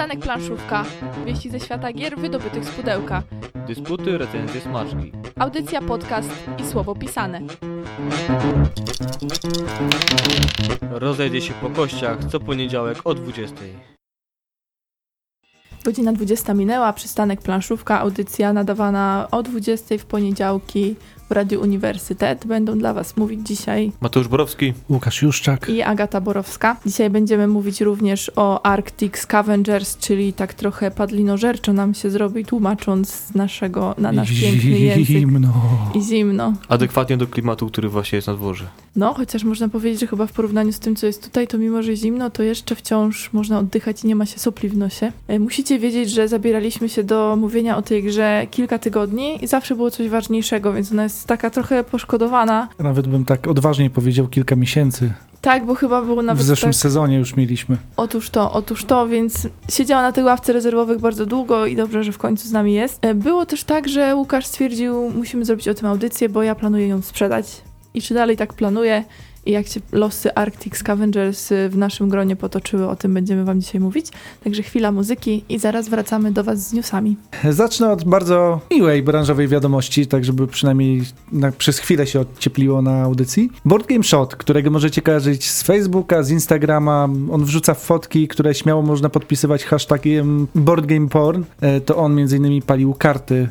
Przystanek Planszówka. Wieści ze świata gier wydobytych z pudełka. Dysputy, recenzje, smaczki. Audycja, podcast i słowo pisane. Rozejdzie się po kościach co poniedziałek o 20. Godzina 20 minęła, przystanek Planszówka, audycja nadawana o 20 w poniedziałki w Radiu Uniwersytet. Będą dla Was mówić dzisiaj Mateusz Borowski. Łukasz Juszczak. i Agata Borowska. Dzisiaj będziemy mówić również o Arctic Scavengers, czyli tak trochę padlinożerczo nam się zrobi, tłumacząc z naszego, na nasz piękny język. Zimno. I zimno. Adekwatnie do klimatu, który właśnie jest na dworze. No, chociaż można powiedzieć, że chyba w porównaniu z tym, co jest tutaj, to mimo, że zimno, to jeszcze wciąż można oddychać i nie ma się sopli w nosie. E, Musicie wiedzieć, że zabieraliśmy się do mówienia o tej grze kilka tygodni i zawsze było coś ważniejszego, więc ona jest taka trochę poszkodowana. Nawet bym tak odważniej powiedział kilka miesięcy. Tak, bo chyba było nawet w zeszłym tak... sezonie już mieliśmy. Otóż to, otóż to, więc siedziała na tej ławce rezerwowych bardzo długo i dobrze, że w końcu z nami jest. E, Było też tak, że Łukasz stwierdził, musimy zrobić o tym audycję, bo ja planuję ją sprzedać. I czy dalej tak planuję? Jak się losy Arctic Scavengers y, w naszym gronie potoczyły, o tym będziemy wam dzisiaj mówić. Także chwila muzyki i zaraz wracamy do was z newsami. Zacznę od bardzo miłej branżowej wiadomości, tak żeby przynajmniej na, przez chwilę się odciepliło na audycji. Board Game Shot, którego możecie kojarzyć z Facebooka, z Instagrama. On wrzuca fotki, które śmiało można podpisywać hashtagiem Board Game Porn. E, To on między innymi palił karty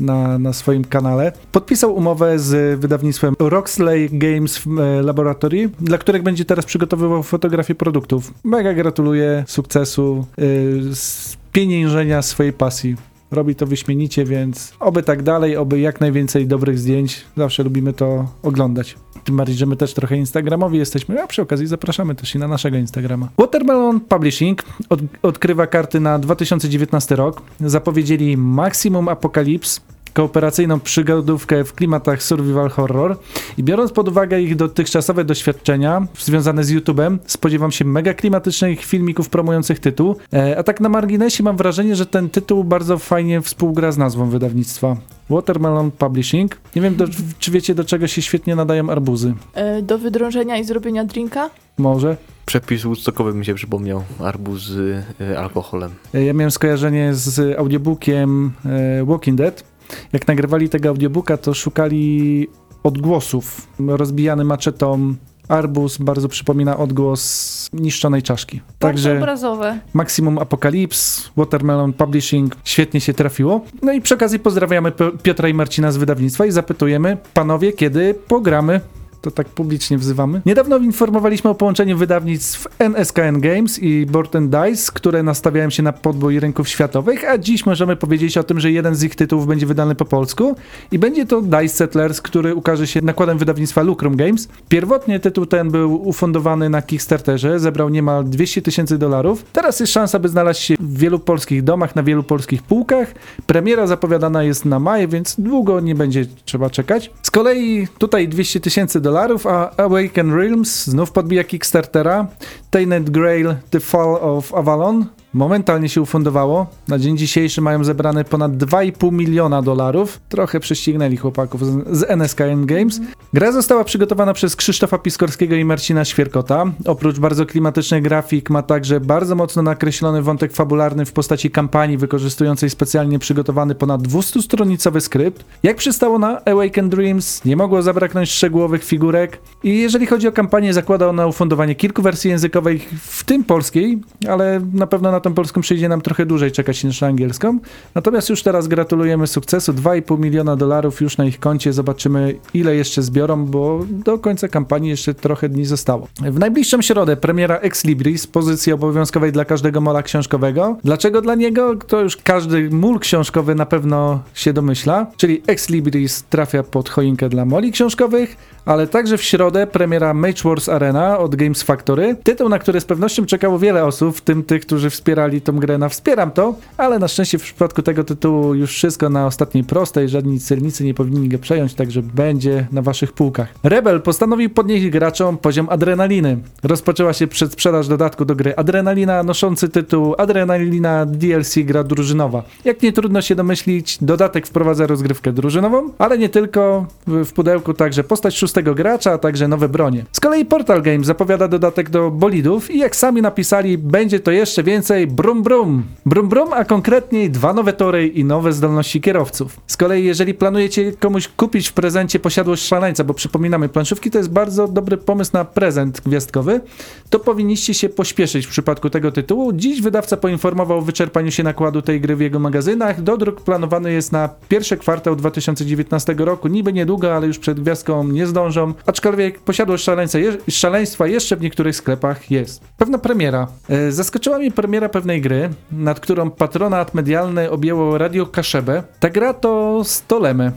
na, na swoim kanale. Podpisał umowę z wydawnictwem Roxley Games e, Laboratory, dla których będzie teraz przygotowywał fotografię produktów. Mega gratuluję sukcesu, yy, spieniężenia swojej pasji. Robi to wyśmienicie, więc oby tak dalej, oby jak najwięcej dobrych zdjęć. Zawsze lubimy to oglądać. Tym bardziej, że my też trochę instagramowi jesteśmy, a przy okazji zapraszamy też i na naszego Instagrama. Watermelon Publishing od, odkrywa karty na 2019 rok. Zapowiedzieli Maximum Apocalypse, kooperacyjną przygodówkę w klimatach survival horror i biorąc pod uwagę ich dotychczasowe doświadczenia związane z YouTube'em, spodziewam się mega klimatycznych filmików promujących tytuł, e, a tak na marginesie mam wrażenie, że ten tytuł bardzo fajnie współgra z nazwą wydawnictwa. Watermelon Publishing. Nie wiem, do, czy wiecie, do czego się świetnie nadają arbuzy. E, Do wydrążenia i zrobienia drinka? Może? Przepis woodstockowy mi się przypomniał. Arbuz z y, alkoholem. E, Ja miałem skojarzenie z audiobookiem e, Walking Dead. Jak nagrywali tego audiobooka, to szukali odgłosów. Rozbijany maczetą arbuz bardzo przypomina odgłos niszczonej czaszki. Bardzo Także obrazowe. Maximum Apocalypse, Watermelon Publishing świetnie się trafiło. No i przy okazji pozdrawiamy Pio- Piotra i Marcina z wydawnictwa i zapytujemy, panowie, kiedy pogramy? To tak publicznie wzywamy. Niedawno informowaliśmy o połączeniu wydawnictw NSKN Games i Board Dice, które nastawiają się na podbój rynków światowych, a dziś możemy powiedzieć o tym, że jeden z ich tytułów będzie wydany po polsku i będzie to Dice Settlers, który ukaże się nakładem wydawnictwa Lucrum Games. Pierwotnie tytuł ten był ufundowany na Kickstarterze, zebrał niemal 200 tysięcy dolarów. Teraz jest szansa, by znaleźć się w wielu polskich domach, na wielu polskich półkach. Premiera zapowiadana jest na maj, więc długo nie będzie trzeba czekać. Z kolei tutaj 200 tysięcy dolarów, a Awaken Realms znów podbija Kickstartera. Tainted Grail The Fall of Avalon momentalnie się ufundowało. Na dzień dzisiejszy mają zebrane ponad 2,5 miliona dolarów. Trochę prześcignęli chłopaków z, z NSKN Games. Gra została przygotowana przez Krzysztofa Piskorskiego i Marcina Świerkota. Oprócz bardzo klimatycznych grafik ma także bardzo mocno nakreślony wątek fabularny w postaci kampanii wykorzystującej specjalnie przygotowany ponad 200-stronicowy skrypt. Jak przystało na Awaken Dreams, nie mogło zabraknąć szczegółowych figurek. I jeżeli chodzi o kampanię, zakłada ona ufundowanie kilku wersji językowych, w tym polskiej, ale na pewno na tą polską przyjdzie nam trochę dłużej czekać niż na angielską. Natomiast już teraz gratulujemy sukcesu. 2,5 miliona dolarów już na ich koncie. Zobaczymy, ile jeszcze zbiorą, bo do końca kampanii jeszcze trochę dni zostało. W najbliższą środę premiera Ex Libris, pozycji obowiązkowej dla każdego mola książkowego. Dlaczego dla niego? To już każdy mól książkowy na pewno się domyśla. Czyli Ex Libris trafia pod choinkę dla moli książkowych, ale także w środę premiera Mage Wars Arena od Games Factory. Tytuł, na który z pewnością czekało wiele osób, w tym tych, którzy wspierali tą grę na Wspieram to, ale na szczęście w przypadku tego tytułu już wszystko na ostatniej prostej, żadni celnicy nie powinni go przejąć, także będzie na waszych półkach. Rebel postanowił podnieść graczom poziom adrenaliny. Rozpoczęła się przedsprzedaż dodatku do gry Adrenalina, noszący tytuł Adrenalina DLC gra drużynowa. Jak nie trudno się domyślić, dodatek wprowadza rozgrywkę drużynową, ale nie tylko, w pudełku także postać szóstego gracza, a także nowe bronie. Z kolei Portal Games zapowiada dodatek do bolidów i jak sami napisali, będzie to jeszcze więcej brum brum. Brum brum, a konkretniej dwa nowe tory i nowe zdolności kierowców. Z kolei jeżeli planujecie komuś kupić w prezencie posiadłość szaleńca, bo przypominamy, planszówki to jest bardzo dobry pomysł na prezent gwiazdkowy, to powinniście się pośpieszyć w przypadku tego tytułu. Dziś wydawca poinformował o wyczerpaniu się nakładu tej gry w jego magazynach. Dodruk planowany jest na pierwszy kwartał 2019 roku. Niby niedługo, ale już przed gwiazdką nie zdążą. Aczkolwiek posiadłość szaleńca, szaleństwa jeszcze w niektórych sklepach jest. Pewna premiera. E, Zaskoczyła mnie premiera pewnej gry, nad którą patronat medialny objęło Radio Kaszebę. Ta gra to Stolemy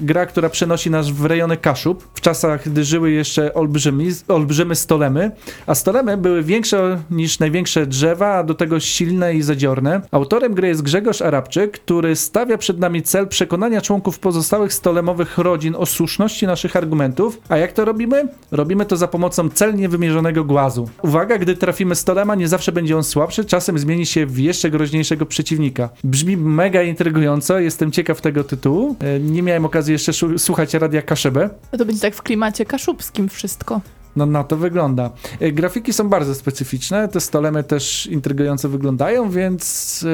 gra, która przenosi nas w rejony Kaszub, w czasach, gdy żyły jeszcze olbrzymi, olbrzymy stolemy, a stolemy były większe niż największe drzewa, a do tego silne i zadziorne. Autorem gry jest Grzegorz Arabczyk, który stawia przed nami cel przekonania członków pozostałych stolemowych rodzin o słuszności naszych argumentów. A jak to robimy? Robimy to za pomocą celnie wymierzonego głazu. Uwaga, gdy trafimy stolema, nie zawsze będzie on słabszy, czasem zmieni się w jeszcze groźniejszego przeciwnika. Brzmi mega intrygująco, jestem ciekaw tego tytułu. E, Nie miałem okazji jeszcze słuchać radia Kaszebę. No To będzie tak w klimacie kaszubskim wszystko. No na to wygląda. E, Grafiki są bardzo specyficzne, te stolemy też intrygująco wyglądają, więc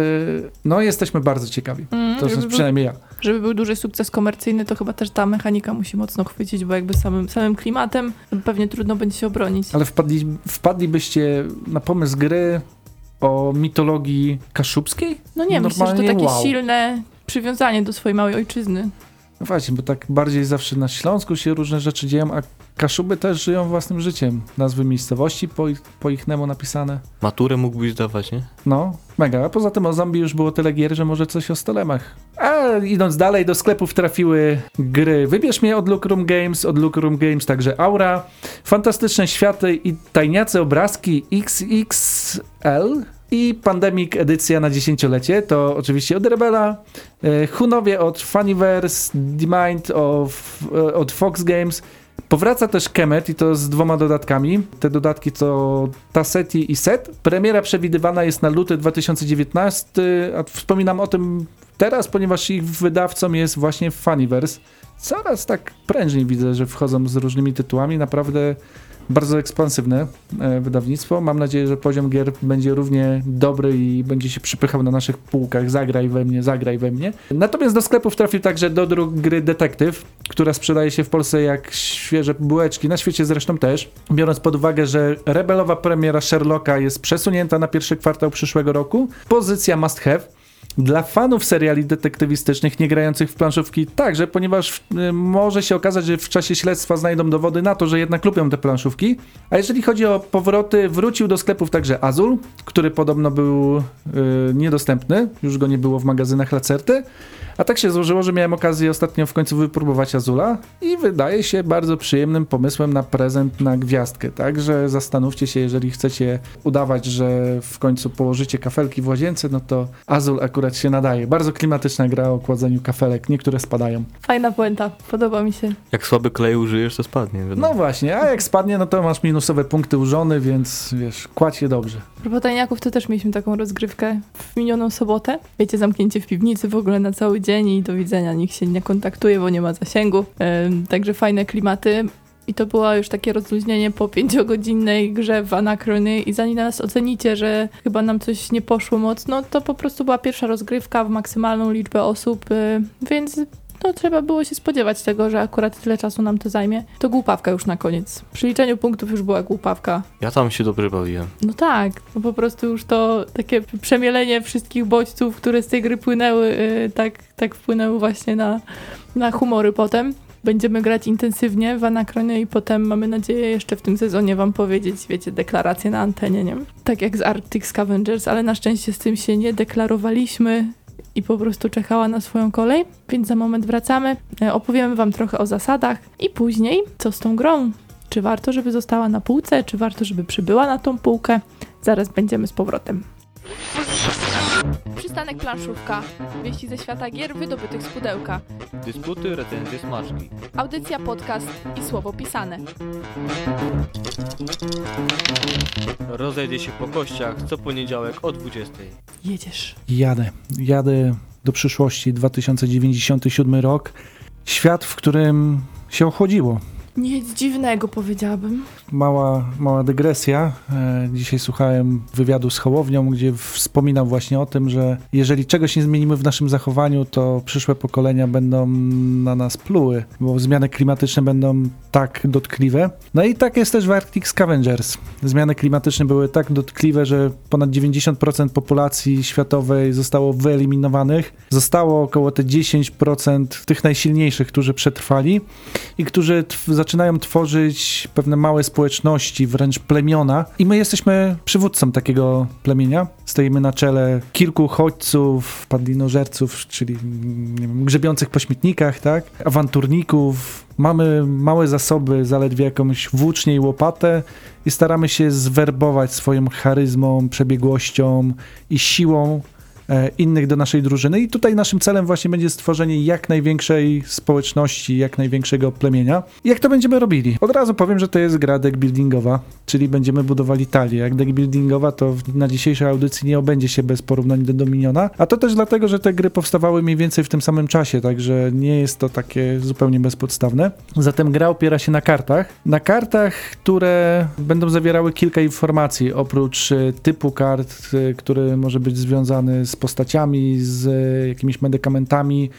e, no jesteśmy bardzo ciekawi. Mm, To żeby, przynajmniej ja. żeby był duży sukces komercyjny, to chyba też ta mechanika musi mocno chwycić, bo jakby samym, samym klimatem pewnie trudno będzie się obronić. Ale wpadli, wpadlibyście na pomysł gry o mitologii kaszubskiej? No nie, myślę, że to Normalnie takie wow. silne przywiązanie do swojej małej ojczyzny. No właśnie, bo tak bardziej zawsze na Śląsku się różne rzeczy dzieją, a Kaszuby też żyją własnym życiem. Nazwy miejscowości po ich, po napisane. Maturę mógłbyś zdawać, nie? No, mega. A poza tym o zombie już było tyle gier, że może coś o stolemach. A idąc dalej, do sklepów trafiły gry Wybierz mnie od Look Room Games, od Look Room Games także Aura, Fantastyczne Światy i tajniace obrazki XXL i Pandemic edycja na dziesięciolecie, to oczywiście od Rebela, e, Hunowie od Funnyverse, Demind of, e, od Fox Games, Powraca też Kemet i to z dwoma dodatkami. Te dodatki to Tasseti i Set. Premiera przewidywana jest na luty 2019, a wspominam o tym teraz, ponieważ ich wydawcą jest właśnie Funnyverse. Coraz tak prężniej widzę, że wchodzą z różnymi tytułami. Naprawdę bardzo ekspansywne e, wydawnictwo. Mam nadzieję, że poziom gier będzie równie dobry i będzie się przypychał na naszych półkach. Zagraj we mnie, zagraj we mnie. Natomiast do sklepów trafił także do dróg gry Detektyw, która sprzedaje się w Polsce jak świeże bułeczki, na świecie zresztą też. Biorąc pod uwagę, że rebelowa premiera Sherlocka jest przesunięta na pierwszy kwartał przyszłego roku, pozycja must have. Dla fanów seriali detektywistycznych, nie grających w planszówki także, ponieważ y, może się okazać, że w czasie śledztwa znajdą dowody na to, że jednak lubią te planszówki. A jeżeli chodzi o powroty, wrócił do sklepów także Azul, który podobno był y, niedostępny, już go nie było w magazynach Lacerty. A tak się złożyło, że miałem okazję ostatnio w końcu wypróbować Azula i wydaje się bardzo przyjemnym pomysłem na prezent na gwiazdkę. Także zastanówcie się, jeżeli chcecie udawać, że w końcu położycie kafelki w łazience, no to Azul akurat się nadaje. Bardzo klimatyczna gra o kładzeniu kafelek, niektóre spadają. Fajna puenta, podoba mi się. Jak słaby klej użyjesz, to spadnie. wiadomo. No właśnie, a jak spadnie, no to masz minusowe punkty użony, więc wiesz, kładź je dobrze. Propos tajniaków, to też mieliśmy taką rozgrywkę w minioną sobotę. Wiecie, zamknięcie w piwnicy w ogóle na cały dzień i do widzenia. Nikt się nie kontaktuje, bo nie ma zasięgu. Także fajne klimaty. I to było już takie rozluźnienie po pięciogodzinnej grze w Anakrony i zanim nas ocenicie, że chyba nam coś nie poszło mocno, to po prostu była pierwsza rozgrywka w maksymalną liczbę osób, y, więc no, trzeba było się spodziewać tego, że akurat tyle czasu nam to zajmie. To głupawka już na koniec. Przy liczeniu punktów już była głupawka. Ja tam się dobrze bawiłem. No tak, no po prostu już to takie przemielenie wszystkich bodźców, które z tej gry płynęły, y, tak, tak wpłynęły właśnie na, na humory potem. Będziemy grać intensywnie w Anakrony i potem mamy nadzieję jeszcze w tym sezonie wam powiedzieć, wiecie, deklaracje na antenie, nie? Tak jak z Arctic Scavengers, ale na szczęście z tym się nie deklarowaliśmy i po prostu czekała na swoją kolej, więc za moment wracamy, e, opowiemy wam trochę o zasadach i później co z tą grą. Czy warto, żeby została na półce, czy warto, żeby przybyła na tą półkę? Zaraz będziemy z powrotem. Przystanek planszówka. Wieści ze świata gier wydobytych z pudełka. Dysputy, recenzje, smaczki. Audycja, podcast i słowo pisane. Rozejdzie się po kościach co poniedziałek o 20. Jedziesz. Jadę, jadę do przyszłości, 2097 rok. Świat, w którym się chodziło. Nic dziwnego powiedziałabym. Mała, mała dygresja. E, Dzisiaj słuchałem wywiadu z Hołownią, gdzie wspominał właśnie o tym, że jeżeli czegoś nie zmienimy w naszym zachowaniu, to przyszłe pokolenia będą na nas pluły, bo zmiany klimatyczne będą tak dotkliwe. No i tak jest też w Arctic Scavengers. Zmiany klimatyczne były tak dotkliwe, że ponad 90% populacji światowej zostało wyeliminowanych. Zostało około te 10% tych najsilniejszych, którzy przetrwali i którzy tw- zaczynają tworzyć pewne małe społeczności, wręcz plemiona. I my jesteśmy przywódcą takiego plemienia. Stoimy na czele kilku uchodźców, padlinożerców, czyli wiem, grzebiących po śmietnikach, tak? Awanturników. Mamy małe zasoby, zaledwie jakąś włócznię i łopatę i staramy się zwerbować swoją charyzmą, przebiegłością i siłą innych do naszej drużyny. I tutaj naszym celem właśnie będzie stworzenie jak największej społeczności, jak największego plemienia. Jak to będziemy robili? Od razu powiem, że to jest gra deck buildingowa, czyli będziemy budowali talię. Jak deck buildingowa, to na dzisiejszej audycji nie obędzie się bez porównań do Dominiona, a to też dlatego, że te gry powstawały mniej więcej w tym samym czasie, także nie jest to takie zupełnie bezpodstawne. Zatem gra opiera się na kartach. Na kartach, które będą zawierały kilka informacji, oprócz e, typu kart, e, który może być związany z postaciami, z jakimiś medykamentami,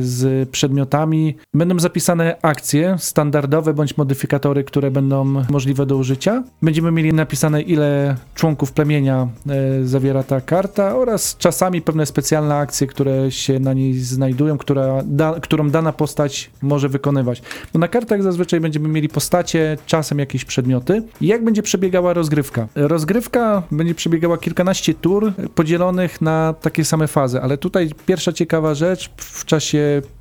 z przedmiotami. Będą zapisane akcje standardowe bądź modyfikatory, które będą możliwe do użycia. Będziemy mieli napisane, ile członków plemienia e, zawiera ta karta oraz czasami pewne specjalne akcje, które się na niej znajdują, która da, którą dana postać może wykonywać. Bo na kartach zazwyczaj będziemy mieli postacie, czasem jakieś przedmioty. Jak będzie przebiegała rozgrywka? Rozgrywka będzie przebiegała kilkanaście tur podzielonych na takie same fazy, ale tutaj pierwsza ciekawa rzecz, w czasie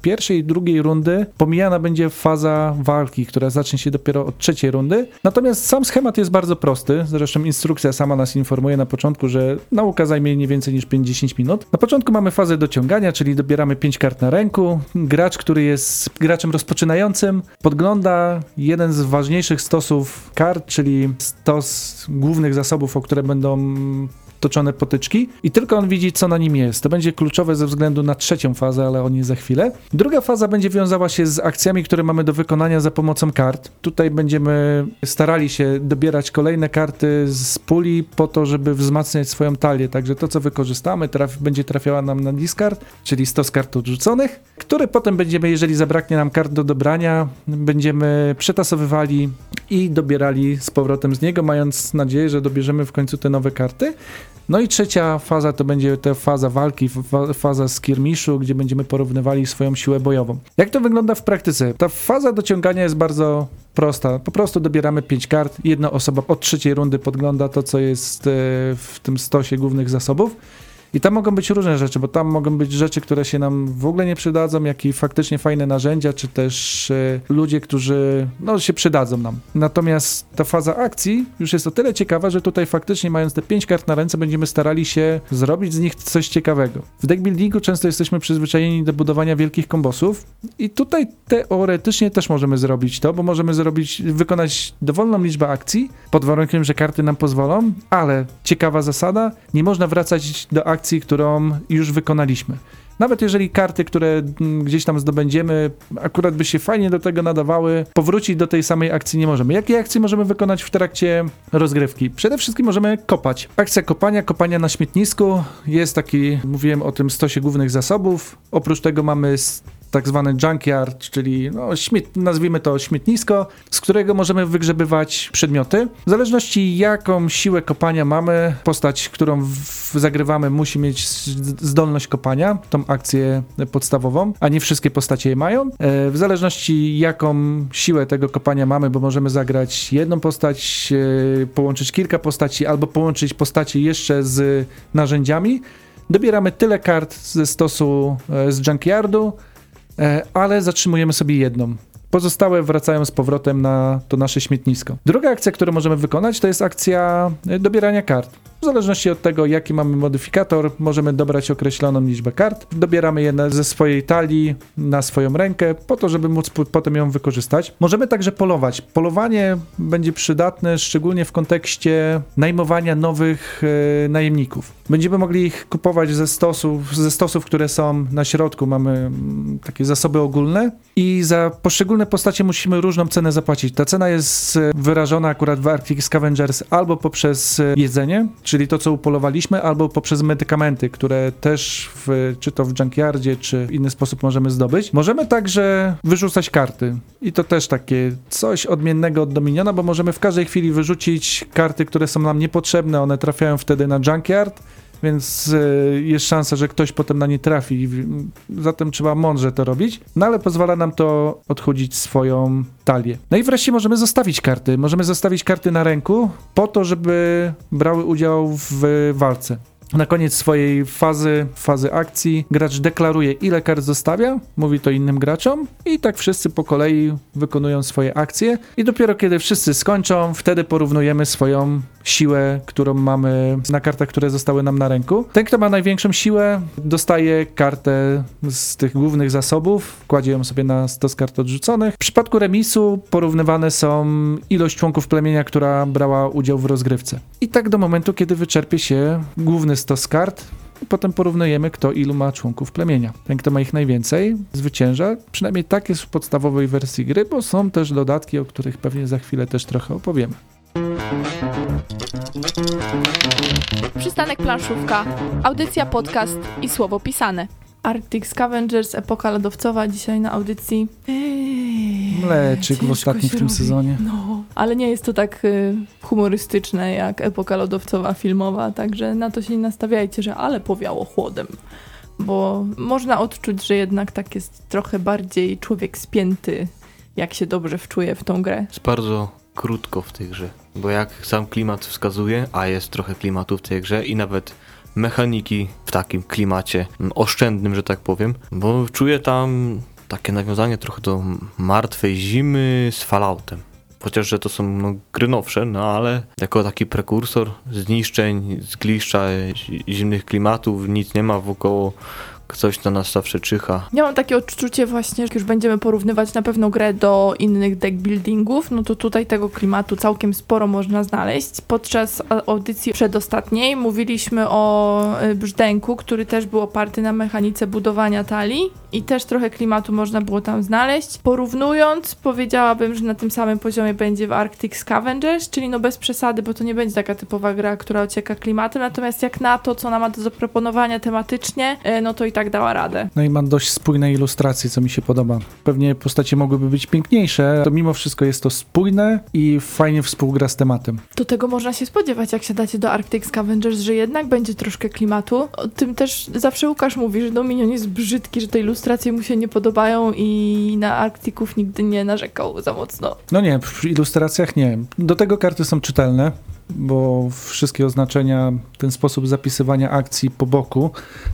pierwszej i drugiej rundy pomijana będzie faza walki, która zacznie się dopiero od trzeciej rundy. Natomiast sam schemat jest bardzo prosty, zresztą instrukcja sama nas informuje na początku, że nauka zajmie nie więcej niż 50 minut. Na początku mamy fazę dociągania, czyli dobieramy 5 kart na ręku. Gracz, który jest graczem rozpoczynającym, podgląda jeden z ważniejszych stosów kart, czyli stos głównych zasobów, o które będą toczone potyczki i tylko on widzi, co na nim jest. To będzie kluczowe ze względu na trzecią fazę, ale o niej za chwilę. Druga faza będzie wiązała się z akcjami, które mamy do wykonania za pomocą kart. Tutaj będziemy starali się dobierać kolejne karty z puli po to, żeby wzmacniać swoją talię. Także to, co wykorzystamy, traf, będzie trafiała nam na discard, czyli 100 z kart odrzuconych, które potem będziemy, jeżeli zabraknie nam kart do dobrania, będziemy przetasowywali i dobierali z powrotem z niego, mając nadzieję, że dobierzemy w końcu te nowe karty. No i trzecia faza to będzie ta faza walki, fa faza skirmiszu, gdzie będziemy porównywali swoją siłę bojową. Jak to wygląda w praktyce? Ta faza dociągania jest bardzo prosta. Po prostu dobieramy 5 kart, jedna osoba od trzeciej rundy podgląda to, co jest e, w tym stosie głównych zasobów. I tam mogą być różne rzeczy, bo tam mogą być rzeczy, które się nam w ogóle nie przydadzą, jak i faktycznie fajne narzędzia, czy też e, ludzie, którzy no, się przydadzą nam. Natomiast ta faza akcji już jest o tyle ciekawa, że tutaj faktycznie mając te 5 kart na ręce, będziemy starali się zrobić z nich coś ciekawego. W deckbuildingu często jesteśmy przyzwyczajeni do budowania wielkich kombosów i tutaj teoretycznie też możemy zrobić to, bo możemy zrobić, wykonać dowolną liczbę akcji, pod warunkiem, że karty nam pozwolą, ale ciekawa zasada, nie można wracać do akcji, którą już wykonaliśmy. Nawet jeżeli karty, które mm, gdzieś tam zdobędziemy, akurat by się fajnie do tego nadawały, powrócić do tej samej akcji nie możemy. Jakie akcje możemy wykonać w trakcie rozgrywki? Przede wszystkim możemy kopać. Akcja kopania, kopania na śmietnisku. Jest taki, mówiłem o tym stosie głównych zasobów. Oprócz tego mamy tak zwany junkyard, czyli no, śmiet, nazwijmy to śmietnisko, z którego możemy wygrzebywać przedmioty. W zależności jaką siłę kopania mamy, postać, którą zagrywamy musi mieć zdolność kopania, tą akcję podstawową, a nie wszystkie postacie je mają. E, W zależności jaką siłę tego kopania mamy, bo możemy zagrać jedną postać, e, połączyć kilka postaci, albo połączyć postacie jeszcze z narzędziami, dobieramy tyle kart ze stosu e, z junkyardu, ale zatrzymujemy sobie jedną. Pozostałe wracają z powrotem na to nasze śmietnisko. Druga akcja, którą możemy wykonać, to jest akcja e, dobierania kart. W zależności od tego, jaki mamy modyfikator, możemy dobrać określoną liczbę kart. Dobieramy je ze swojej talii na swoją rękę, po to, żeby móc potem ją wykorzystać. Możemy także polować. Polowanie będzie przydatne szczególnie w kontekście najmowania nowych e, najemników. Będziemy mogli ich kupować ze stosów, ze stosów, które są na środku. Mamy mm, takie zasoby ogólne i za poszczególne postacie musimy różną cenę zapłacić. Ta cena jest e, wyrażona akurat w Arctic Scavengers albo poprzez e, jedzenie, czyli to, co upolowaliśmy, albo poprzez medykamenty, które też w, czy to w junkyardzie, czy w inny sposób możemy zdobyć. Możemy także wyrzucać karty. I to też takie coś odmiennego od Dominiona, bo możemy w każdej chwili wyrzucić karty, które są nam niepotrzebne. One trafiają wtedy na junkyard. Więc e, jest szansa, że ktoś potem na nie trafi. Zatem trzeba mądrze to robić. No ale pozwala nam to odchudzić swoją talię. No i wreszcie możemy zostawić karty. Możemy zostawić karty na ręku po to, żeby brały udział w walce. Na koniec swojej fazy, fazy akcji, gracz deklaruje, ile kart zostawia, mówi to innym graczom, i tak wszyscy po kolei wykonują swoje akcje. I dopiero kiedy wszyscy skończą, wtedy porównujemy swoją siłę, którą mamy na kartach, które zostały nam na ręku. Ten, kto ma największą siłę, dostaje kartę z tych głównych zasobów, kładzie ją sobie na stos kart odrzuconych. W przypadku remisu porównywane są ilość członków plemienia, która brała udział w rozgrywce. I tak do momentu, kiedy wyczerpie się główny stos kart, i potem porównujemy, kto ilu ma członków plemienia. Ten, kto ma ich najwięcej, zwycięża. Przynajmniej tak jest w podstawowej wersji gry, bo są też dodatki, o których pewnie za chwilę też trochę opowiemy. Przystanek planszówka, audycja, podcast i słowo pisane. Arctic Scavengers, epoka lodowcowa, dzisiaj na audycji. Eee, Mleczyk w ostatnim w tym robi. sezonie. No, ale nie jest to tak y, humorystyczne jak epoka lodowcowa filmowa, także na to się nie nastawiajcie, że ale powiało chłodem. Bo można odczuć, że jednak tak jest trochę bardziej człowiek spięty, jak się dobrze wczuje w tą grę. Jest bardzo krótko w tej grze, bo jak sam klimat wskazuje, a jest trochę klimatu w tej grze i nawet mechaniki w takim klimacie oszczędnym, że tak powiem, bo czuję tam takie nawiązanie trochę do martwej zimy z Falloutem. Chociaż, że to są no, gry nowsze, no ale jako taki prekursor zniszczeń, zgliszcza, zi- zimnych klimatów, nic nie ma wokoło, coś na nas zawsze czyha. Ja mam takie odczucie właśnie, że już będziemy porównywać na pewno grę do innych deck buildingów, no to tutaj tego klimatu całkiem sporo można znaleźć. Podczas audycji przedostatniej mówiliśmy o y, brzdęku, który też był oparty na mechanice budowania talii i też trochę klimatu można było tam znaleźć. Porównując, powiedziałabym, że na tym samym poziomie będzie w Arctic Scavengers, czyli no bez przesady, bo to nie będzie taka typowa gra, która ocieka klimatem, natomiast jak na to, co ona ma do zaproponowania tematycznie, y, no to i tak dała radę. No i ma dość spójne ilustracje, co mi się podoba. Pewnie postacie mogłyby być piękniejsze, to mimo wszystko jest to spójne i fajnie współgra z tematem. Do tego można się spodziewać, jak siadacie do Arctic Scavengers, że jednak będzie troszkę klimatu. O tym też zawsze Łukasz mówi, że Dominion jest brzydki, że te ilustracje mu się nie podobają i na Arktików nigdy nie narzekał za mocno. No nie, w ilustracjach nie. Do tego karty są czytelne, bo wszystkie oznaczenia, ten sposób zapisywania akcji po boku,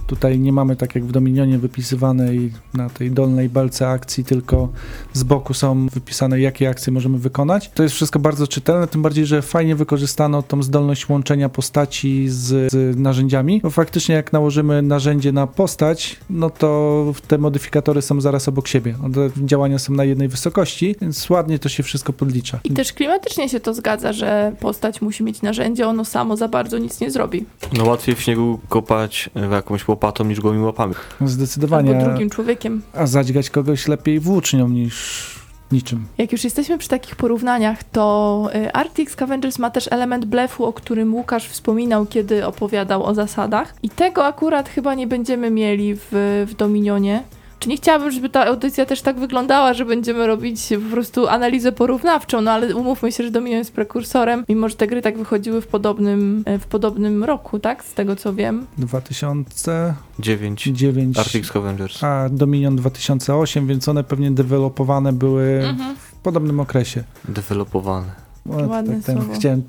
tutaj nie mamy tak jak w Dominionie wypisywanej na tej dolnej balce akcji, tylko z boku są wypisane jakie akcje możemy wykonać. To jest wszystko bardzo czytelne, tym bardziej, że fajnie wykorzystano tą zdolność łączenia postaci z, z narzędziami, bo faktycznie jak nałożymy narzędzie na postać, no to te modyfikatory są zaraz obok siebie. One działania są na jednej wysokości, więc ładnie to się wszystko podlicza. I też klimatycznie się to zgadza, że postać musi mieć narzędzie, ono samo za bardzo nic nie zrobi. No łatwiej w śniegu kopać e, jakąś łopatą niż gołymi łapami. Zdecydowanie. Albo drugim człowiekiem. A zadźgać kogoś lepiej włócznią niż niczym. Jak już jesteśmy przy takich porównaniach, to y, Arctic Scavengers ma też element blefu, o którym Łukasz wspominał, kiedy opowiadał o zasadach. I tego akurat chyba nie będziemy mieli w, w Dominionie. Czy nie chciałabym, żeby ta audycja też tak wyglądała, że będziemy robić po prostu analizę porównawczą, no ale umówmy się, że Dominion jest prekursorem, mimo że te gry tak wychodziły w podobnym, e, w podobnym roku, tak? Z tego co wiem. 2009 9. Arctic Scavengers. a Dominion 2008, więc one pewnie dewelopowane były Mhm. w podobnym okresie. Dewelopowane. O, tak Ładne ten, słowo. chciałem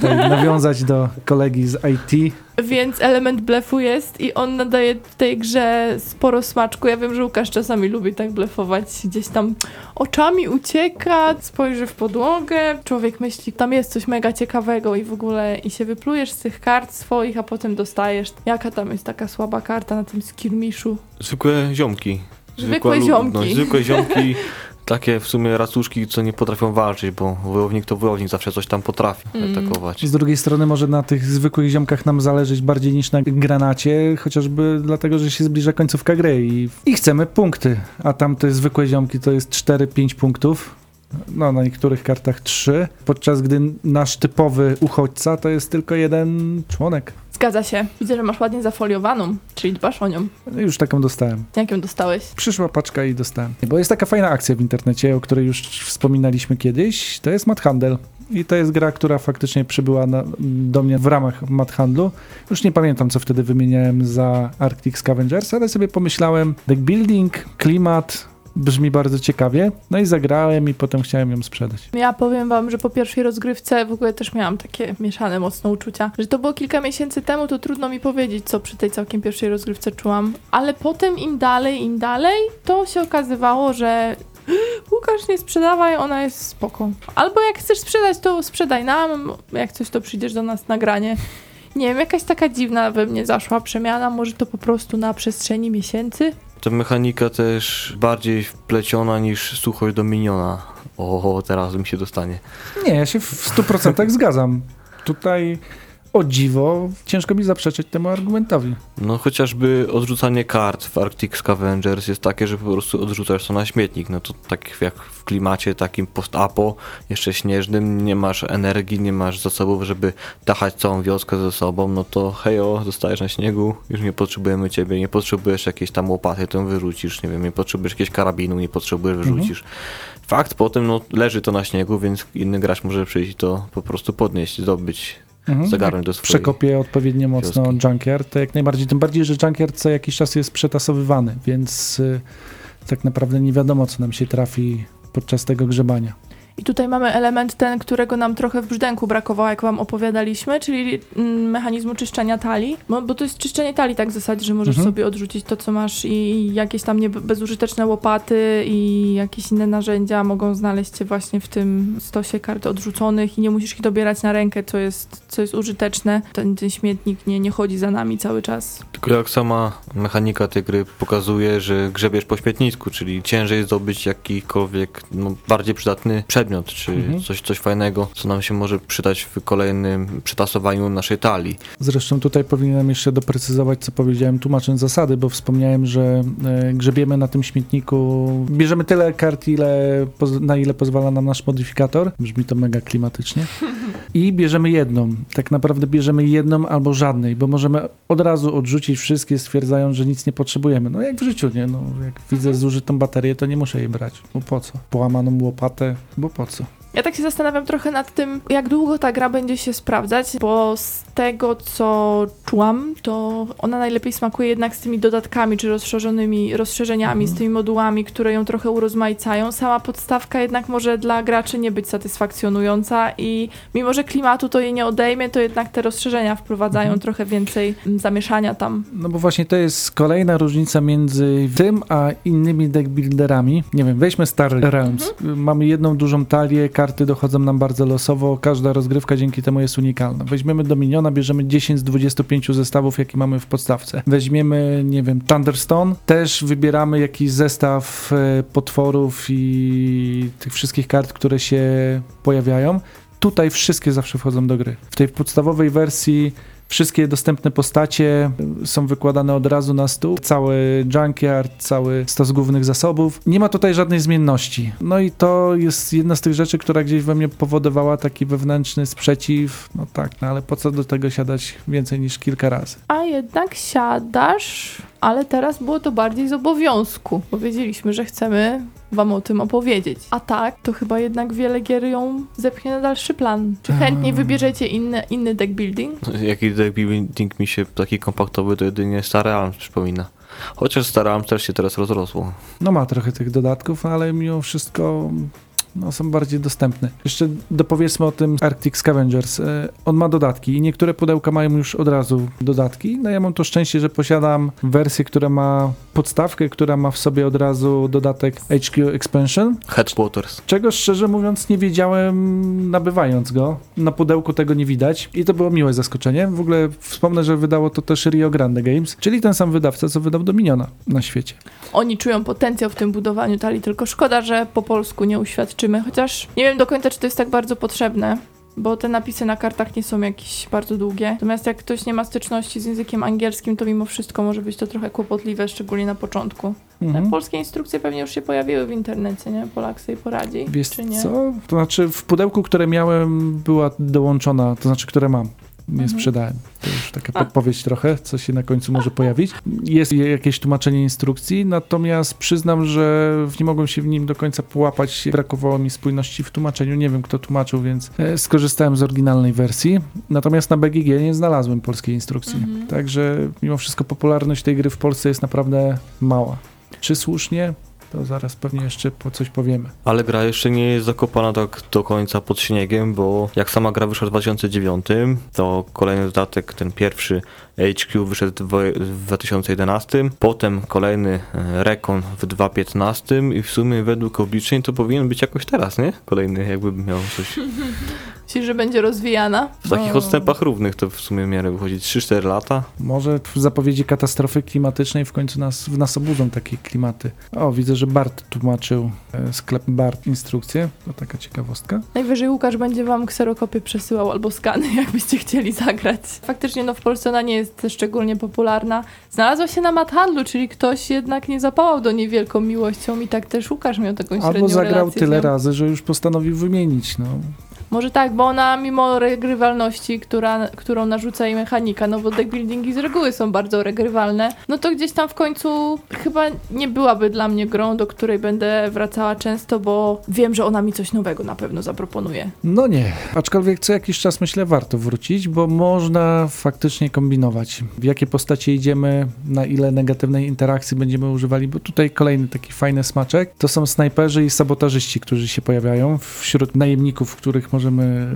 tutaj nawiązać do kolegi z IT. Więc element blefu jest i on nadaje tej grze sporo smaczku. Ja wiem, że Łukasz czasami lubi tak blefować. Gdzieś tam oczami ucieka, spojrzy w podłogę. Człowiek myśli, tam jest coś mega ciekawego i w ogóle i się wyplujesz z tych kart swoich, a potem dostajesz. Jaka tam jest taka słaba karta na tym skirmiszu? Zwykłe ziomki. Zwykłe lu- ziomki. No, zwykłe ziomki, takie w sumie racuszki, co nie potrafią walczyć, bo wojownik to wojownik, zawsze coś tam potrafi Mm. atakować. Z drugiej strony może na tych zwykłych ziomkach nam zależeć bardziej niż na granacie, chociażby dlatego, że się zbliża końcówka gry i, i chcemy punkty, a tam te zwykłe ziomki to jest 4-5 punktów. No, na niektórych kartach 3, podczas gdy nasz typowy uchodźca to jest tylko jeden członek. Zgadza się. Widzę, że masz ładnie zafoliowaną, czyli dbasz o nią. Już taką dostałem. Jak ją dostałeś? Przyszła paczka i dostałem. Bo jest taka fajna akcja w internecie, o której już wspominaliśmy kiedyś. To jest Mad Handel. I to jest gra, która faktycznie przybyła na, do mnie w ramach Mad Handlu. Już nie pamiętam, co wtedy wymieniałem za Arctic Scavengers, ale sobie pomyślałem, deck building, klimat, brzmi bardzo ciekawie. No i zagrałem i potem chciałem ją sprzedać. Ja powiem wam, że po pierwszej rozgrywce w ogóle też miałam takie mieszane mocno uczucia. Że to było kilka miesięcy temu, to trudno mi powiedzieć, co przy tej całkiem pierwszej rozgrywce czułam. Ale potem im dalej, im dalej, to się okazywało, że Łukasz, nie sprzedawaj, ona jest spoko. Albo jak chcesz sprzedać, to sprzedaj nam, jak coś, to przyjdziesz do nas na granie. Nie wiem, jakaś taka dziwna we mnie zaszła przemiana, może to po prostu na przestrzeni miesięcy? Ta mechanika też bardziej wpleciona niż suchość do miniona. O, teraz mi się dostanie. Nie, ja się w 100% zgadzam. Tutaj o dziwo ciężko mi zaprzeczyć temu argumentowi. No chociażby odrzucanie kart w Arctic Scavengers jest takie, że po prostu odrzucasz to na śmietnik. No to tak jak w klimacie takim post-apo, jeszcze śnieżnym, nie masz energii, nie masz zasobów, żeby dachać całą wioskę ze sobą, no to hejo, zostajesz na śniegu, już nie potrzebujemy ciebie, nie potrzebujesz jakiejś tam łopaty, ją wyrzucisz, nie wiem, nie potrzebujesz jakiegoś karabinu, nie potrzebujesz, wyrzucisz. Fakt, potem no leży to na śniegu, więc inny gracz może przyjść i to po prostu podnieść, zdobyć, Mhm. zagarnąć do Jak swojej. Przekopię odpowiednio mocno wioski. Junkyard, to jak najbardziej. Tym bardziej, że Junkyard co jakiś czas jest przetasowywany, więc y, tak naprawdę nie wiadomo, co nam się trafi podczas tego grzebania. I tutaj mamy element ten, którego nam trochę w brzdęku brakowało, jak wam opowiadaliśmy, czyli mm, mechanizmu czyszczenia talii. Bo, bo to jest czyszczenie talii tak w zasadzie, że możesz Mhm. sobie odrzucić to, co masz i jakieś tam nie, bezużyteczne łopaty i jakieś inne narzędzia mogą znaleźć się właśnie w tym stosie kart odrzuconych i nie musisz ich dobierać na rękę, co jest, co jest użyteczne. Ten, ten śmietnik nie, nie chodzi za nami cały czas. Tylko jak sama mechanika tej gry pokazuje, że grzebiesz po śmietnisku, czyli ciężej zdobyć jakikolwiek no, bardziej przydatny przedmiot, czy Mhm. coś, coś fajnego, co nam się może przydać w kolejnym przetasowaniu naszej talii. Zresztą tutaj powinienem jeszcze doprecyzować, co powiedziałem, tłumacząc zasady, bo wspomniałem, że e, grzebiemy na tym śmietniku, bierzemy tyle kart, ile, na ile pozwala nam nasz modyfikator. Brzmi to mega klimatycznie. I bierzemy jedną. Tak naprawdę bierzemy jedną albo żadnej, bo możemy od razu odrzucić wszystkie, stwierdzając, że nic nie potrzebujemy. No jak w życiu, nie? No, jak widzę zużytą baterię, to nie muszę jej brać. Bo po co? Połamaną łopatę, bo po co? Ja tak się zastanawiam trochę nad tym, jak długo ta gra będzie się sprawdzać, bo z tego, co czułam, to ona najlepiej smakuje jednak z tymi dodatkami, czy rozszerzonymi rozszerzeniami, z tymi modułami, które ją trochę urozmaicają. Sama podstawka jednak może dla graczy nie być satysfakcjonująca i mimo, że klimatu to jej nie odejmie, to jednak te rozszerzenia wprowadzają Mhm. trochę więcej mm, zamieszania tam. No bo właśnie to jest kolejna różnica między tym a innymi deckbuilderami. Nie wiem, weźmy Star Realms. Mamy jedną dużą talię, karty dochodzą nam bardzo losowo, każda rozgrywka dzięki temu jest unikalna. Weźmiemy Dominiona, bierzemy 10 z 25 zestawów, jaki mamy w podstawce. Weźmiemy, nie wiem, Thunderstone, też wybieramy jakiś zestaw e, potworów i tych wszystkich kart, które się pojawiają. Tutaj wszystkie zawsze wchodzą do gry. W tej podstawowej wersji Wszystkie dostępne postacie są wykładane od razu na stół. Cały junkyard, cały stos głównych zasobów. Nie ma tutaj żadnej zmienności. No i to jest jedna z tych rzeczy, która gdzieś we mnie powodowała taki wewnętrzny sprzeciw. No tak, no ale po co do tego siadać więcej niż kilka razy? A jednak siadasz, ale teraz było to bardziej z obowiązku. Powiedzieliśmy, że chcemy wam o tym opowiedzieć. A tak, to chyba jednak wiele gier ją zepchnie na dalszy plan. Czy chętnie wybierzecie inny, inny deck building? Jaki deck building mi się taki kompaktowy, to jedynie Stary Arms przypomina. Chociaż Stary Arms też się teraz rozrosło. No ma trochę tych dodatków, ale mimo wszystko no, są bardziej dostępne. Jeszcze dopowiedzmy o tym Arctic Scavengers. E, On ma dodatki i niektóre pudełka mają już od razu dodatki. No ja mam to szczęście, że posiadam wersję, która ma podstawkę, która ma w sobie od razu dodatek HQ Expansion, Headquarters. czego szczerze mówiąc nie wiedziałem nabywając go. Na pudełku tego nie widać i to było miłe zaskoczenie. W ogóle wspomnę, że wydało to też Rio Grande Games, czyli ten sam wydawca, co wydał Dominiona na świecie. Oni czują potencjał w tym budowaniu talii, tylko szkoda, że po polsku nie uświadczymy, chociaż nie wiem do końca, czy to jest tak bardzo potrzebne. Bo te napisy na kartach nie są jakieś bardzo długie. Natomiast jak ktoś nie ma styczności z językiem angielskim, to mimo wszystko może być to trochę kłopotliwe, szczególnie na początku. Mhm. Te polskie instrukcje pewnie już się pojawiły w internecie, nie? Polak sobie poradzi, Wiesz czy nie? co? To znaczy w pudełku, które miałem, była dołączona, to znaczy, które mam. Nie Mhm. sprzedałem. To już taka podpowiedź trochę, co się na końcu może pojawić. Jest jakieś tłumaczenie instrukcji, natomiast przyznam, że nie mogłem się w nim do końca połapać. Brakowało mi spójności w tłumaczeniu. Nie wiem, kto tłumaczył, więc e, skorzystałem z oryginalnej wersji. Natomiast na BGG nie znalazłem polskiej instrukcji. Mhm. Także mimo wszystko popularność tej gry w Polsce jest naprawdę mała. Czy słusznie? To zaraz pewnie jeszcze po coś powiemy. Ale gra jeszcze nie jest zakopana tak do końca pod śniegiem, bo jak sama gra wyszła w 2009, to kolejny dodatek, ten pierwszy HQ wyszedł w w 2011, potem kolejny e, Recon w 2015 i w sumie według obliczeń to powinien być jakoś teraz, nie? Kolejny jakby miał coś Że będzie rozwijana? w takich No. odstępach równych to w sumie miały wychodzić 3-4 lata. Może w zapowiedzi katastrofy klimatycznej w końcu nas, w nas obudzą takie klimaty. O, widzę, że Bart tłumaczył e, sklep Bart instrukcję. To taka ciekawostka. Najwyżej Łukasz będzie wam kserokopię przesyłał albo skany, jakbyście chcieli zagrać. Faktycznie no w Polsce ona nie jest szczególnie popularna. Znalazła się na mathandlu, czyli ktoś jednak nie zapałał do niej wielką miłością i tak też Łukasz miał taką średnią Albo zagrał tyle razy, że już postanowił wymienić. No. Może tak, bo ona mimo regrywalności, która, którą narzuca jej mechanika, no bo deckbuildingi z reguły są bardzo regrywalne, no to gdzieś tam w końcu chyba nie byłaby dla mnie grą, do której będę wracała często, bo wiem, że ona mi coś nowego na pewno zaproponuje. no nie, aczkolwiek co jakiś czas myślę warto wrócić, bo można faktycznie kombinować. W jakie postacie idziemy, na ile negatywnej interakcji będziemy używali, bo tutaj kolejny taki fajny smaczek. To są snajperzy i sabotażyści, którzy się pojawiają wśród najemników, których możemy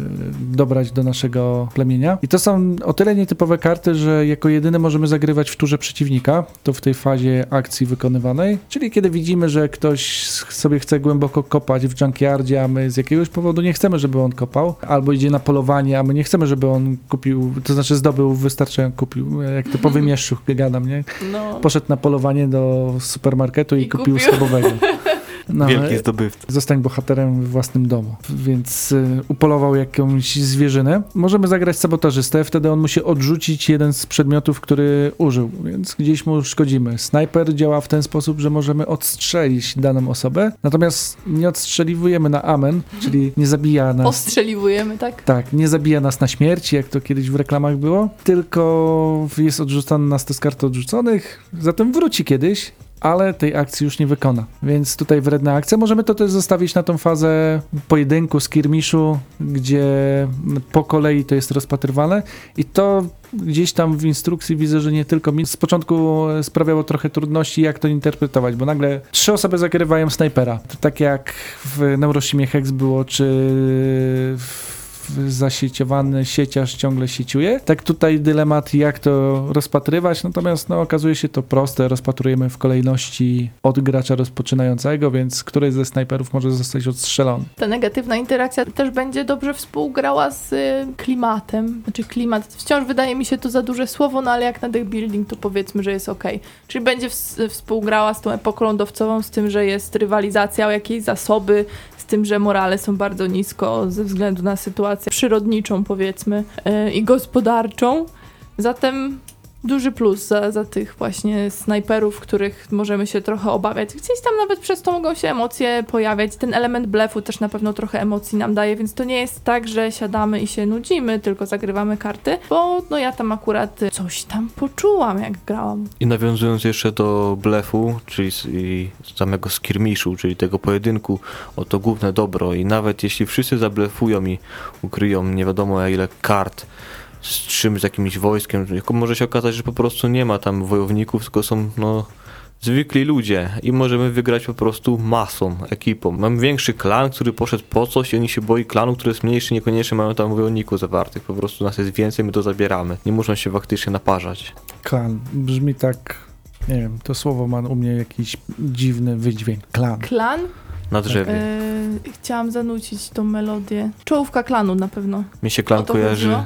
dobrać do naszego plemienia. I to są o tyle nietypowe karty, że jako jedyne możemy zagrywać w turze przeciwnika, to w tej fazie akcji wykonywanej, czyli kiedy widzimy, że ktoś sobie chce głęboko kopać w junkyardzie, a my z jakiegoś powodu nie chcemy, żeby on kopał, albo idzie na polowanie, a my nie chcemy, żeby on kupił, to znaczy zdobył wystarczająco, kupił, jak typowy mieszczuch gadam, nie? No. Poszedł na polowanie do supermarketu i, I kupił kupił. schabowego. No, Wielki zdobywca. Zostań bohaterem w własnym domu. Więc y, upolował jakąś zwierzynę. Możemy zagrać sabotażystę, wtedy on musi odrzucić jeden z przedmiotów, który użył, więc gdzieś mu szkodzimy. Snajper działa w ten sposób, że możemy odstrzelić daną osobę, natomiast nie odstrzeliwujemy na amen, czyli nie zabija nas. Ostrzeliwujemy, tak? Tak, nie zabija nas na śmierć, jak to kiedyś w reklamach było, tylko jest odrzucony nas to z kart odrzuconych, zatem wróci kiedyś, ale tej akcji już nie wykona. Więc tutaj wredna akcja. Możemy to też zostawić na tą fazę pojedynku, skirmiszu, gdzie po kolei to jest rozpatrywane i to gdzieś tam w instrukcji widzę, że nie tylko mi z początku sprawiało trochę trudności, jak to interpretować, bo nagle trzy osoby zagrywają snajpera. To tak jak w Neurosimie Hex było, czy w zasieciowany sieciarz ciągle sieciuje. Tak tutaj dylemat, jak to rozpatrywać, natomiast no, okazuje się to proste. Rozpatrujemy w kolejności od gracza rozpoczynającego, więc któryś ze snajperów może zostać odstrzelony. Ta negatywna interakcja też będzie dobrze współgrała z y, klimatem. Znaczy klimat, wciąż wydaje mi się to za duże słowo, no ale jak na building to powiedzmy, że jest ok. Czyli będzie ws- współgrała z tą epoką lądowcową, z tym, że jest rywalizacja o jakieś zasoby, z tym, że morale są bardzo nisko ze względu na sytuację przyrodniczą powiedzmy y, i gospodarczą. Zatem duży plus za, za tych właśnie snajperów, których możemy się trochę obawiać. Gdzieś tam nawet przez to mogą się emocje pojawiać. Ten element blefu też na pewno trochę emocji nam daje, więc to nie jest tak, że siadamy i się nudzimy, tylko zagrywamy karty, bo no ja tam akurat coś tam poczułam, jak grałam. I nawiązując jeszcze do blefu, czyli samego skirmiszu, czyli tego pojedynku o to główne dobro i nawet jeśli wszyscy zablefują i ukryją nie wiadomo ile kart z czymś, z jakimś wojskiem, tylko może się okazać, że po prostu nie ma tam wojowników, tylko są no zwykli ludzie i możemy wygrać po prostu masą, ekipą. Mam większy klan, który poszedł po coś i oni się boi klanu, który jest mniejszy, niekoniecznie mają tam wojowników zawartych. Po prostu nas jest więcej, my to zabieramy. Nie muszą się faktycznie naparzać. Klan. Brzmi tak, nie wiem, to słowo ma u mnie jakiś dziwny wydźwięk. Klan. Klan? Na drzewie. E, chciałam zanucić tą melodię. Czołówka klanu na pewno. Mi się klan kojarzy... chodziło?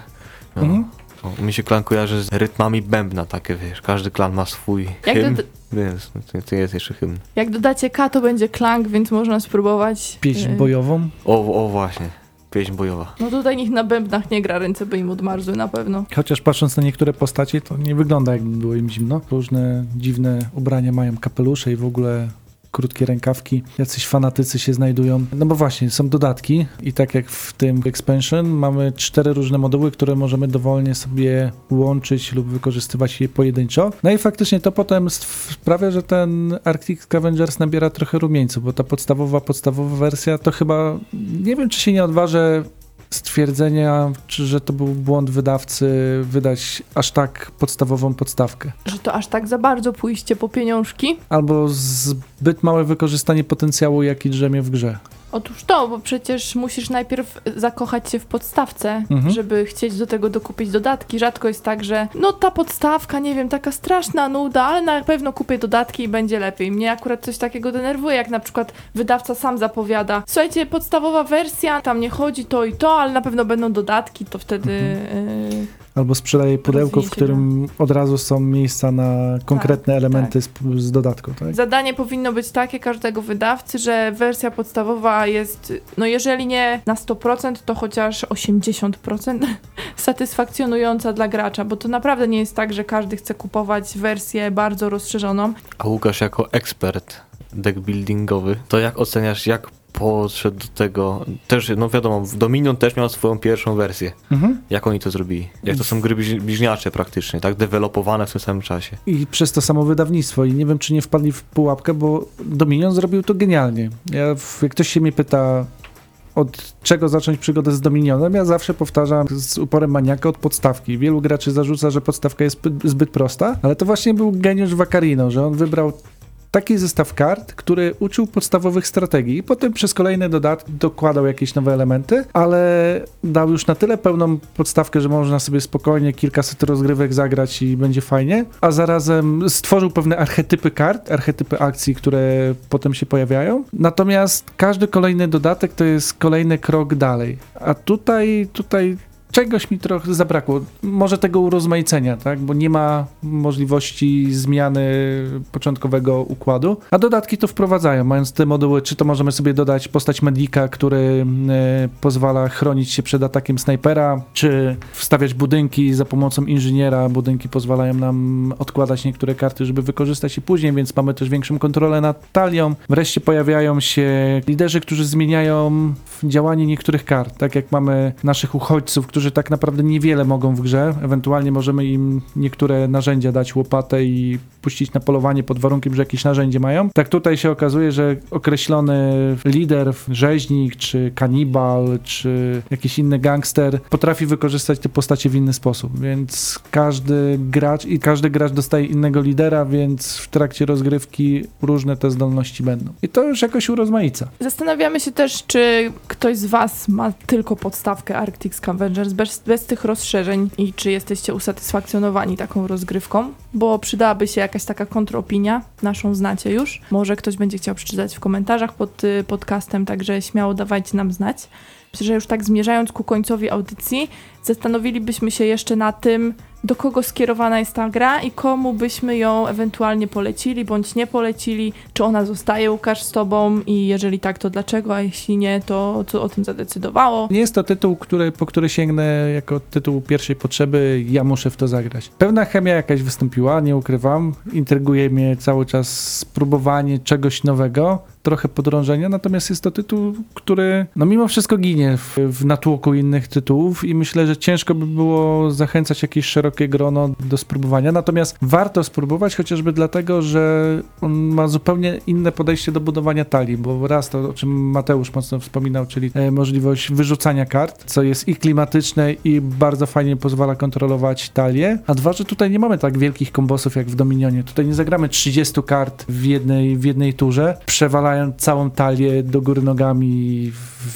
No, Mhm. o, mi się klan kojarzy z rytmami bębna takie, wiesz. Każdy klan ma swój Jak, hymn. doda- Jest, to, to jest jeszcze hymn. jak dodacie K, to będzie klank, więc można spróbować. Pieśń E, bojową. O, o właśnie. Pieśń bojowa. No tutaj nikt na bębnach nie gra, ręce by im odmarzły na pewno. Chociaż patrząc na niektóre postacie, to nie wygląda jakby było im zimno. Różne dziwne ubrania mają kapelusze i w ogóle krótkie rękawki. Jacyś fanatycy się znajdują. No bo właśnie, są dodatki i tak jak w tym expansion mamy cztery różne moduły, które możemy dowolnie sobie łączyć lub wykorzystywać je pojedynczo. No i faktycznie to potem sprawia, że ten Arctic Scavengers nabiera trochę rumieńców, bo ta podstawowa, podstawowa wersja to chyba, nie wiem czy się nie odważę stwierdzenia, czy, że to był błąd wydawcy wydać aż tak podstawową podstawkę. Że to aż tak za bardzo pójście po pieniążki. Albo zbyt małe wykorzystanie potencjału, jaki drzemie w grze. Otóż to, bo przecież musisz najpierw zakochać się w podstawce, Mhm. żeby chcieć do tego dokupić dodatki. Rzadko jest tak, że no ta podstawka, nie wiem, taka straszna nuda, ale na pewno kupię dodatki i będzie lepiej. Mnie akurat coś takiego denerwuje, jak na przykład wydawca sam zapowiada, słuchajcie, podstawowa wersja, tam nie chodzi to i to, ale na pewno będą dodatki, to wtedy... yy, Albo sprzedaje pudełko, w którym od razu są miejsca na konkretne Tak, elementy z, z dodatku. Tak? Zadanie powinno być takie każdego wydawcy, że wersja podstawowa jest, no jeżeli nie na 100%, to chociaż 80% satysfakcjonująca dla gracza, bo to naprawdę nie jest tak, że każdy chce kupować wersję bardzo rozszerzoną. A Łukasz jako ekspert deckbuildingowy, to jak oceniasz, jak podszedł do tego, też, no wiadomo, Dominion też miał swoją pierwszą wersję. Mhm. Jak oni to zrobili? Jak to są gry bliź- bliźniacze praktycznie, tak? Dewelopowane w tym samym czasie. I przez to samo wydawnictwo. I nie wiem, czy nie wpadli w pułapkę, bo Dominion zrobił to genialnie. Ja, jak ktoś się mnie pyta, od czego zacząć przygodę z Dominionem, ja zawsze powtarzam z uporem maniaka od podstawki. Wielu graczy zarzuca, że podstawka jest zbyt, prosta, ale to właśnie był geniusz Vaccarino, że on wybrał taki zestaw kart, który uczył podstawowych strategii i potem przez kolejne dodatki dokładał jakieś nowe elementy, ale dał już na tyle pełną podstawkę, że można sobie spokojnie kilkaset rozgrywek zagrać i będzie fajnie, a zarazem stworzył pewne archetypy kart, archetypy akcji, które potem się pojawiają. Natomiast każdy kolejny dodatek to jest kolejny krok dalej. A tutaj, tutaj czegoś mi trochę zabrakło. Może tego urozmaicenia, tak? Bo nie ma możliwości zmiany początkowego układu. A dodatki to wprowadzają, mając te moduły, czy to możemy sobie dodać postać medika, który e, pozwala chronić się przed atakiem snajpera, czy wstawiać budynki za pomocą inżyniera. Budynki pozwalają nam odkładać niektóre karty, żeby wykorzystać je później, więc mamy też większą kontrolę nad talią. Wreszcie pojawiają się liderzy, którzy zmieniają działanie niektórych kart, tak jak mamy naszych uchodźców, którzy tak naprawdę niewiele mogą w grze. Ewentualnie możemy im niektóre narzędzia dać, łopatę i puścić na polowanie pod warunkiem, że jakieś narzędzie mają. Tak tutaj się okazuje, że określony lider, rzeźnik, czy kanibal, czy jakiś inny gangster potrafi wykorzystać te postacie w inny sposób, więc każdy gracz i każdy gracz dostaje innego lidera, więc w trakcie rozgrywki różne te zdolności będą. I to już jakoś urozmaica. Zastanawiamy się też, czy ktoś z Was ma tylko podstawkę Arctic Bez, bez tych rozszerzeń i czy jesteście usatysfakcjonowani taką rozgrywką, bo przydałaby się jakaś taka kontropinia, naszą znacie już. Może ktoś będzie chciał przeczytać w komentarzach pod y, podcastem, także śmiało dawajcie nam znać. Myślę, że już tak zmierzając ku końcowi audycji, zastanowilibyśmy się jeszcze na tym, do kogo skierowana jest ta gra i komu byśmy ją ewentualnie polecili bądź nie polecili, czy ona zostaje Łukasz z tobą i jeżeli tak, to dlaczego, a jeśli nie, to co o tym zadecydowało. Nie jest to tytuł, który, po który sięgnę jako tytuł pierwszej potrzeby, ja muszę w to zagrać. Pewna chemia jakaś wystąpiła, nie ukrywam. Intryguje mnie cały czas spróbowanie czegoś nowego, trochę podrążenia, natomiast jest to tytuł, który no mimo wszystko ginie w, w natłoku innych tytułów i myślę, że ciężko by było zachęcać jakieś szerokie szerokie grono do spróbowania. Natomiast warto spróbować chociażby dlatego, że on ma zupełnie inne podejście do budowania talii, bo raz to, o czym Mateusz mocno wspominał, czyli e, możliwość wyrzucania kart, co jest i klimatyczne i bardzo fajnie pozwala kontrolować talię, a dwa, że tutaj nie mamy tak wielkich kombosów jak w Dominionie. Tutaj nie zagramy 30 kart w jednej, w jednej turze, przewalając całą talię do góry nogami,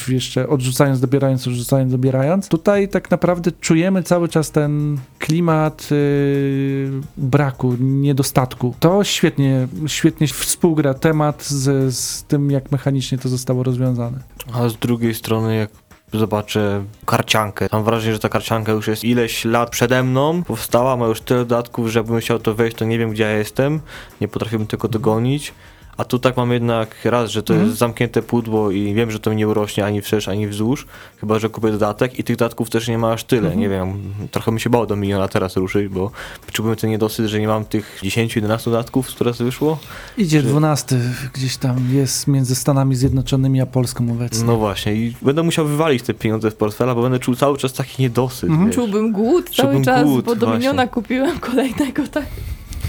jeszcze odrzucając, dobierając, odrzucając, dobierając. Tutaj tak naprawdę czujemy cały czas ten klimat yy, braku, niedostatku. To świetnie, świetnie współgra temat z, z tym, jak mechanicznie to zostało rozwiązane. A z drugiej strony, jak zobaczę karciankę, mam wrażenie, że ta karcianka już jest ileś lat przede mną, powstała, ma już tyle dodatków, że jakbym chciał to wejść, to nie wiem, gdzie ja jestem, nie potrafiłbym tego dogonić. A tu tak mam jednak raz, że to Mhm. jest zamknięte pudło i wiem, że to mi nie urośnie ani wszerz, ani wzdłuż, chyba, że kupię dodatek i tych dodatków też nie ma aż tyle, Mhm. nie wiem, trochę mi się bało do miliona teraz ruszyć, bo czułem ten niedosyt, że nie mam tych 10-11 dodatków, z które wyszło. Idzie Czy- 12, gdzieś tam jest między Stanami Zjednoczonymi a Polską obecnie. No właśnie i będę musiał wywalić te pieniądze z portfela, bo będę czuł cały czas taki niedosyt, Mhm. wiesz. Czułbym głód cały Czułbym czas, głód, bo Dominiona właśnie. kupiłem kolejnego, tak.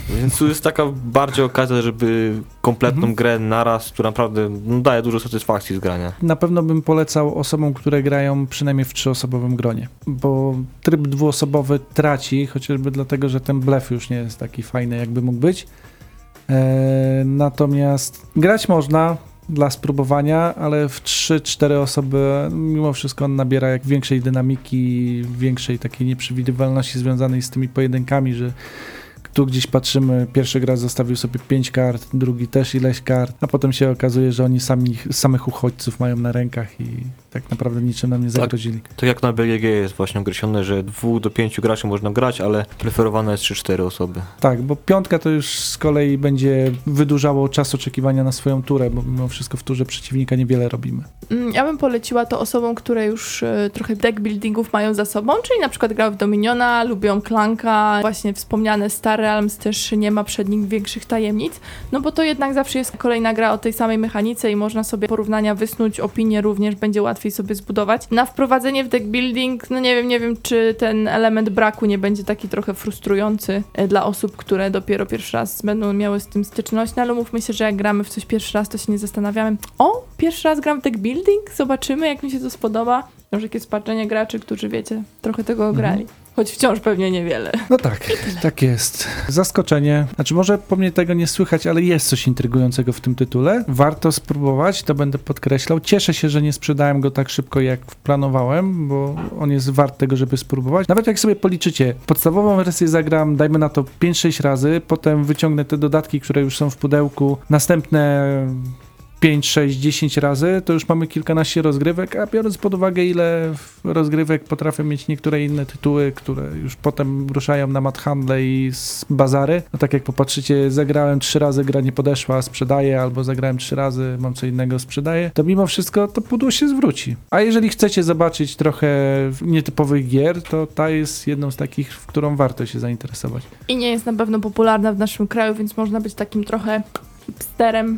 Więc tu jest taka bardziej okazja, żeby kompletną Mhm. grę naraz, która naprawdę no, daje dużo satysfakcji z grania. Na pewno bym polecał osobom, które grają przynajmniej w trzyosobowym gronie, bo tryb dwuosobowy traci, chociażby dlatego, że ten blef już nie jest taki fajny, jakby mógł być. E, natomiast grać można dla spróbowania, ale w 3-4 osoby mimo wszystko on nabiera jak większej dynamiki, większej takiej nieprzewidywalności związanej z tymi pojedynkami, że tu gdzieś patrzymy, pierwszy gra zostawił sobie 5 kart, drugi też ileś kart, a potem się okazuje, że oni sami, samych uchodźców mają na rękach i tak naprawdę niczym nam nie Tak. zagrozili. To jak na BGG jest właśnie określone, że dwóch do pięciu graczy można grać, ale preferowane jest 3-4 osoby. Tak, bo piątka to już z kolei będzie wydłużało czas oczekiwania na swoją turę, bo mimo wszystko w turze przeciwnika niewiele robimy. Mm, Ja bym poleciła to osobom, które już e, trochę deck buildingów mają za sobą, czyli na przykład grały w Dominiona, lubią Klanka, właśnie wspomniane Star Realms też nie ma przed nim większych tajemnic, no bo to jednak zawsze jest kolejna gra o tej samej mechanice i można sobie porównania wysnuć, opinię również będzie łatwiej sobie zbudować. Na wprowadzenie w deck building, no nie wiem, nie wiem, czy ten element braku nie będzie taki trochę frustrujący e, dla osób, które dopiero pierwszy raz będą miały z tym styczność, no ale mówmy się, że jak gramy w coś pierwszy raz, to się nie zastanawiamy, o, pierwszy raz gram w deck building, zobaczymy jak mi się to spodoba. Może jakieś spaczenie graczy, którzy wiecie, trochę tego grali. Choć wciąż pewnie niewiele. No tak, tak jest. Zaskoczenie. Znaczy, może po mnie tego nie słychać, ale jest coś intrygującego w tym tytule. Warto spróbować, to będę podkreślał. Cieszę się, że nie sprzedałem go tak szybko, jak planowałem, bo on jest wart tego, żeby spróbować. Nawet jak sobie policzycie, podstawową wersję zagram, dajmy na to 5-6 razy, potem wyciągnę te dodatki, które już są w pudełku, następne 5, 6, 10 razy, to już mamy kilkanaście rozgrywek, a biorąc pod uwagę, ile rozgrywek potrafią mieć niektóre inne tytuły, które już potem ruszają na mat handle i z bazary, no tak jak popatrzycie, zagrałem trzy razy, gra nie podeszła, sprzedaję, albo zagrałem trzy razy, mam co innego, sprzedaję, to mimo wszystko to pudło się zwróci. A jeżeli chcecie zobaczyć trochę nietypowych gier, to ta jest jedną z takich, w którą warto się zainteresować. I nie jest na pewno popularna w naszym kraju, więc można być takim trochę hipsterem.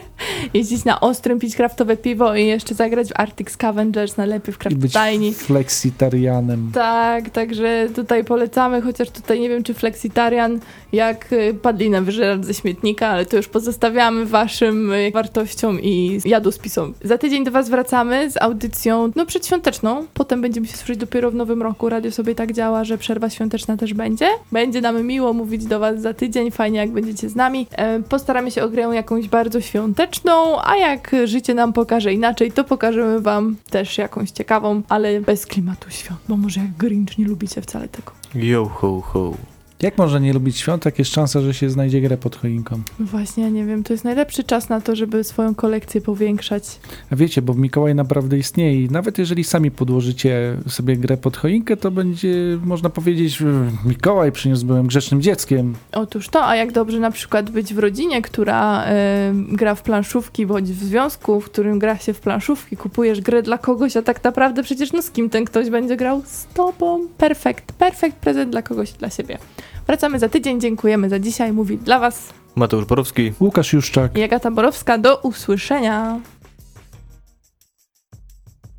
Jeździć na ostrym, pić kraftowe piwo i jeszcze zagrać w Arctic Scavengers, najlepiej w I być flexitarianem. Tak, także tutaj polecamy, chociaż tutaj nie wiem, czy Flexitarian jak y, padlinę wyżerać ze śmietnika, ale to już pozostawiamy waszym y, wartościom i jadłospisom. Za tydzień do was wracamy z audycją, no przedświąteczną. Potem będziemy się słyszeć dopiero w nowym roku. Radio sobie tak działa, że przerwa świąteczna też będzie. Będzie nam miło mówić do was za tydzień, fajnie jak będziecie z nami. E, postaramy się o grę jakąś bardzo świąteczną, a jak życie nam pokaże inaczej, to pokażemy wam też jakąś ciekawą, ale bez klimatu świąt, bo może jak Grinch nie lubicie wcale tego. Yo ho ho. Jak można nie lubić świąt, jak jest szansa, że się znajdzie grę pod choinką? No właśnie, ja nie wiem, to jest najlepszy czas na to, żeby swoją kolekcję powiększać. A wiecie, bo Mikołaj naprawdę istnieje i nawet jeżeli sami podłożycie sobie grę pod choinkę, to będzie, można powiedzieć, Mikołaj przyniósł, byłem grzecznym dzieckiem. Otóż to, a jak dobrze na przykład być w rodzinie, która e, gra w planszówki, bądź w związku, w którym gra się w planszówki, kupujesz grę dla kogoś, a tak naprawdę przecież no z kim ten ktoś będzie grał? Z tobą. Perfekt, perfekt prezent dla kogoś, dla siebie. Wracamy za tydzień, dziękujemy za dzisiaj, mówi dla was Mateusz Borowski. Łukasz Juszczak. i Agata Borowska, do usłyszenia.